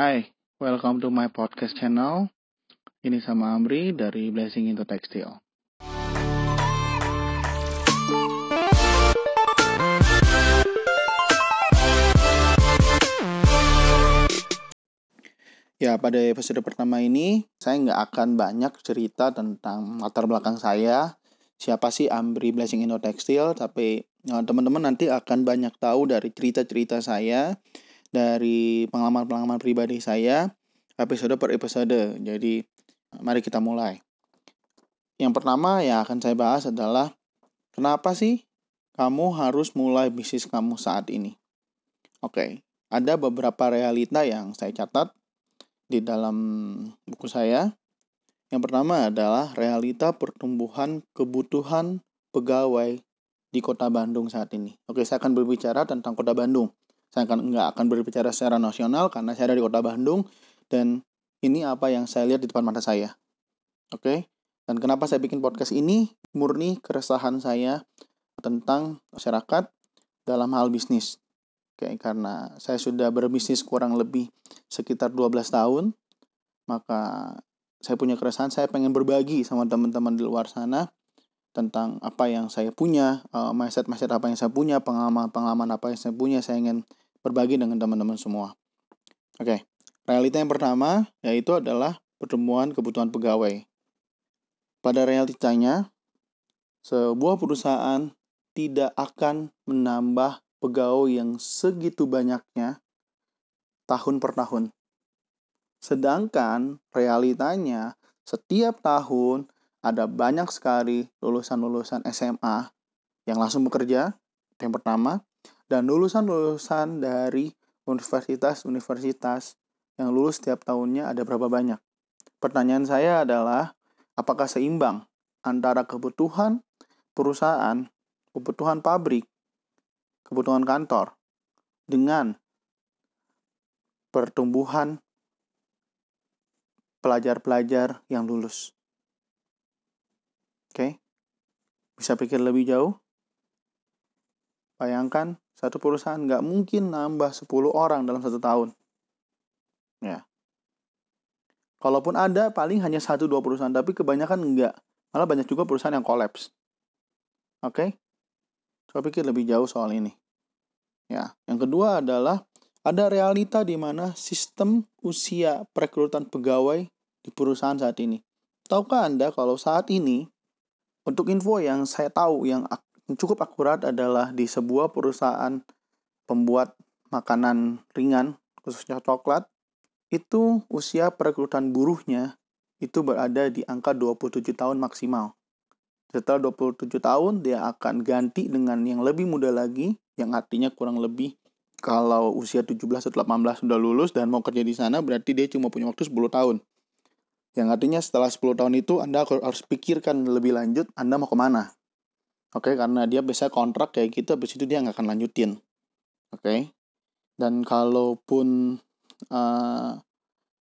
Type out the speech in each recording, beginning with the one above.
Hai, welcome to my podcast channel. Ini sama Amri dari Blessing into Textile. Ya, pada episode pertama ini saya nggak akan banyak cerita tentang latar belakang saya, siapa sih Amri Blessing into Textile, tapi ya, teman-teman nanti akan banyak tahu dari cerita-cerita saya dari pengalaman-pengalaman pribadi saya episode per episode. Jadi, mari kita mulai. Yang pertama yang akan saya bahas adalah kenapa sih kamu harus mulai bisnis kamu saat ini? Oke, ada beberapa realita yang saya catat di dalam buku saya. Yang pertama adalah realita pertumbuhan kebutuhan pegawai di kota Bandung saat ini. Oke, saya akan berbicara tentang kota Bandung. Saya akan nggak akan berbicara secara nasional karena saya ada di kota Bandung dan ini apa yang saya lihat di depan mata saya. Oke? Okay? Dan kenapa saya bikin podcast ini? Murni keresahan saya tentang masyarakat dalam hal bisnis. Oke, okay? karena saya sudah berbisnis kurang lebih sekitar 12 tahun, maka saya punya keresahan, saya pengen berbagi sama teman-teman di luar sana tentang apa yang saya punya, uh, mindset-mindset apa yang saya punya, pengalaman-pengalaman apa yang saya punya, saya ingin berbagi dengan teman-teman semua. Oke, realita yang pertama yaitu adalah pertemuan kebutuhan pegawai. Pada realitanya, sebuah perusahaan tidak akan menambah pegawai yang segitu banyaknya tahun per tahun. Sedangkan realitanya setiap tahun ada banyak sekali lulusan-lulusan SMA yang langsung bekerja, yang pertama dan lulusan-lulusan dari universitas-universitas yang lulus setiap tahunnya ada berapa banyak? Pertanyaan saya adalah, apakah seimbang antara kebutuhan perusahaan, kebutuhan pabrik, kebutuhan kantor, dengan pertumbuhan pelajar-pelajar yang lulus? Oke, okay? bisa pikir lebih jauh? Bayangkan satu perusahaan nggak mungkin nambah 10 orang dalam satu tahun. Ya. Kalaupun ada, paling hanya satu dua perusahaan, tapi kebanyakan enggak. Malah banyak juga perusahaan yang kolaps. Oke? Okay? Coba pikir lebih jauh soal ini. Ya, yang kedua adalah ada realita di mana sistem usia perekrutan pegawai di perusahaan saat ini. Tahukah Anda kalau saat ini untuk info yang saya tahu yang cukup akurat adalah di sebuah perusahaan pembuat makanan ringan, khususnya coklat, itu usia perekrutan buruhnya itu berada di angka 27 tahun maksimal. Setelah 27 tahun, dia akan ganti dengan yang lebih muda lagi, yang artinya kurang lebih kalau usia 17 atau 18 sudah lulus dan mau kerja di sana, berarti dia cuma punya waktu 10 tahun. Yang artinya setelah 10 tahun itu Anda harus pikirkan lebih lanjut Anda mau ke mana. Oke, okay, karena dia biasa kontrak kayak gitu, habis itu dia nggak akan lanjutin. Oke, okay? dan kalaupun uh,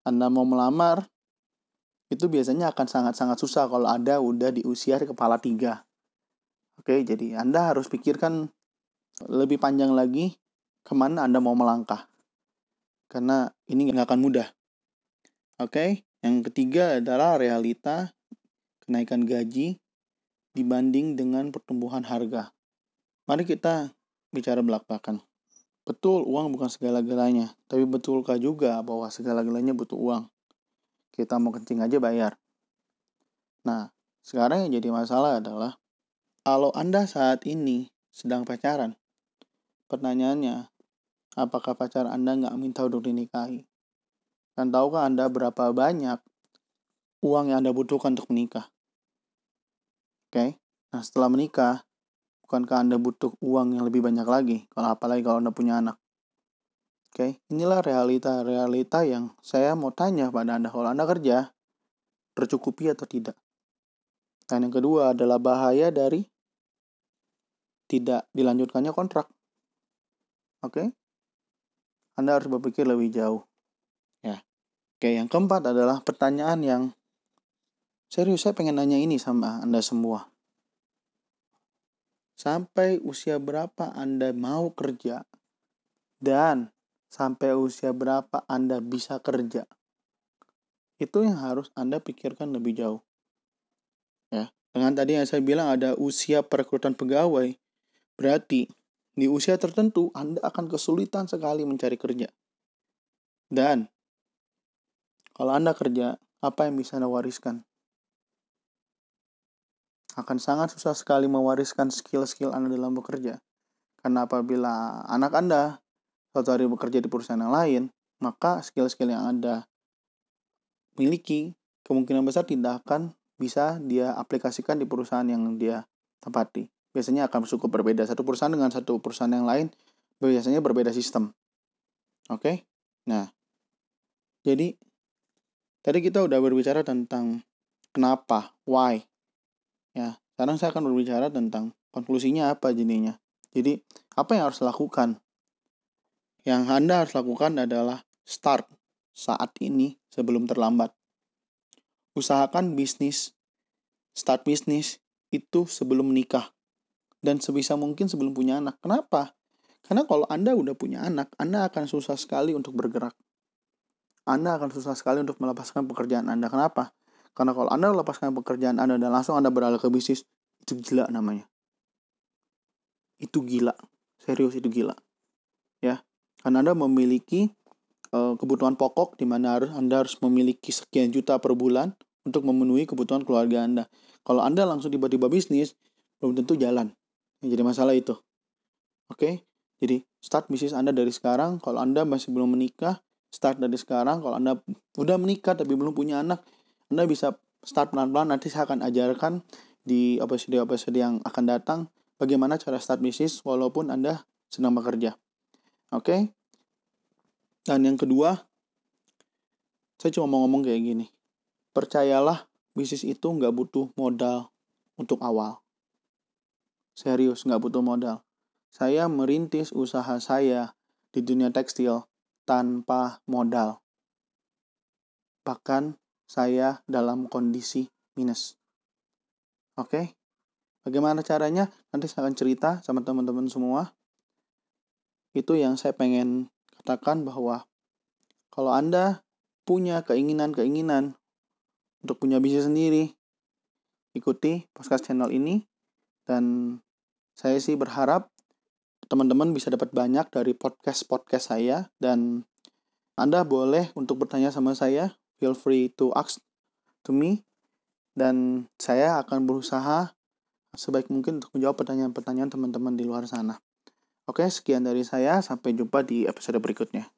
Anda mau melamar, itu biasanya akan sangat-sangat susah kalau Anda udah di usia kepala tiga. Oke, okay? jadi Anda harus pikirkan lebih panjang lagi ke mana Anda mau melangkah. Karena ini nggak akan mudah. Oke, okay? yang ketiga adalah realita kenaikan gaji dibanding dengan pertumbuhan harga. Mari kita bicara belak-belakan. Betul, uang bukan segala-galanya, tapi betulkah juga bahwa segala-galanya butuh uang? Kita mau kencing aja bayar. Nah, sekarang yang jadi masalah adalah kalau Anda saat ini sedang pacaran, pertanyaannya, apakah pacar Anda nggak minta untuk dinikahi? Dan tahukah Anda berapa banyak uang yang Anda butuhkan untuk menikah? Oke. Nah, setelah menikah, bukankah Anda butuh uang yang lebih banyak lagi? Kalau apalagi kalau Anda punya anak. Oke, inilah realita-realita yang saya mau tanya pada Anda. Kalau Anda kerja, tercukupi atau tidak? Dan yang kedua adalah bahaya dari tidak dilanjutkannya kontrak. Oke? Anda harus berpikir lebih jauh. Ya. Oke, yang keempat adalah pertanyaan yang Serius saya pengen nanya ini sama Anda semua. Sampai usia berapa Anda mau kerja? Dan sampai usia berapa Anda bisa kerja. Itu yang harus Anda pikirkan lebih jauh. Ya, dengan tadi yang saya bilang ada usia perekrutan pegawai, berarti di usia tertentu Anda akan kesulitan sekali mencari kerja. Dan kalau Anda kerja, apa yang bisa Anda wariskan? Akan sangat susah sekali mewariskan skill-skill Anda dalam bekerja. Karena apabila anak Anda suatu hari bekerja di perusahaan yang lain, maka skill-skill yang Anda miliki kemungkinan besar tidak akan bisa dia aplikasikan di perusahaan yang dia tempati. Biasanya akan cukup berbeda satu perusahaan dengan satu perusahaan yang lain, biasanya berbeda sistem. Oke? Okay? Nah, jadi tadi kita udah berbicara tentang kenapa, why. Ya, sekarang saya akan berbicara tentang konklusinya apa jadinya. Jadi, apa yang harus dilakukan? Yang Anda harus lakukan adalah start saat ini sebelum terlambat. Usahakan bisnis, start bisnis itu sebelum menikah. Dan sebisa mungkin sebelum punya anak. Kenapa? Karena kalau Anda udah punya anak, Anda akan susah sekali untuk bergerak. Anda akan susah sekali untuk melepaskan pekerjaan Anda. Kenapa? Karena kalau Anda melepaskan pekerjaan Anda dan langsung Anda beralih ke bisnis, itu gila namanya. Itu gila. Serius itu gila. Ya. Karena Anda memiliki uh, kebutuhan pokok di mana harus Anda harus memiliki sekian juta per bulan untuk memenuhi kebutuhan keluarga Anda. Kalau Anda langsung tiba-tiba bisnis, belum tentu jalan. Yang jadi masalah itu. Oke? Okay? Jadi, start bisnis Anda dari sekarang. Kalau Anda masih belum menikah, start dari sekarang. Kalau Anda udah menikah tapi belum punya anak, Anda bisa start pelan-pelan. Nanti saya akan ajarkan di episode-episode yang akan datang bagaimana cara start bisnis walaupun Anda sedang bekerja. Oke? Okay? Dan yang kedua, saya cuma mau ngomong kayak gini. Percayalah, bisnis itu nggak butuh modal untuk awal. Serius, nggak butuh modal. Saya merintis usaha saya di dunia tekstil tanpa modal. Bahkan saya dalam kondisi minus. Oke? Bagaimana caranya? Nanti saya akan cerita sama teman-teman semua. Itu yang saya pengen katakan bahwa kalau Anda punya keinginan-keinginan untuk punya bisnis sendiri, ikuti podcast channel ini dan saya sih berharap teman-teman bisa dapat banyak dari podcast-podcast saya dan Anda boleh untuk bertanya sama saya, feel free to ask to me dan saya akan berusaha sebaik mungkin untuk menjawab pertanyaan-pertanyaan teman-teman di luar sana. Oke, sekian dari saya, sampai jumpa di episode berikutnya.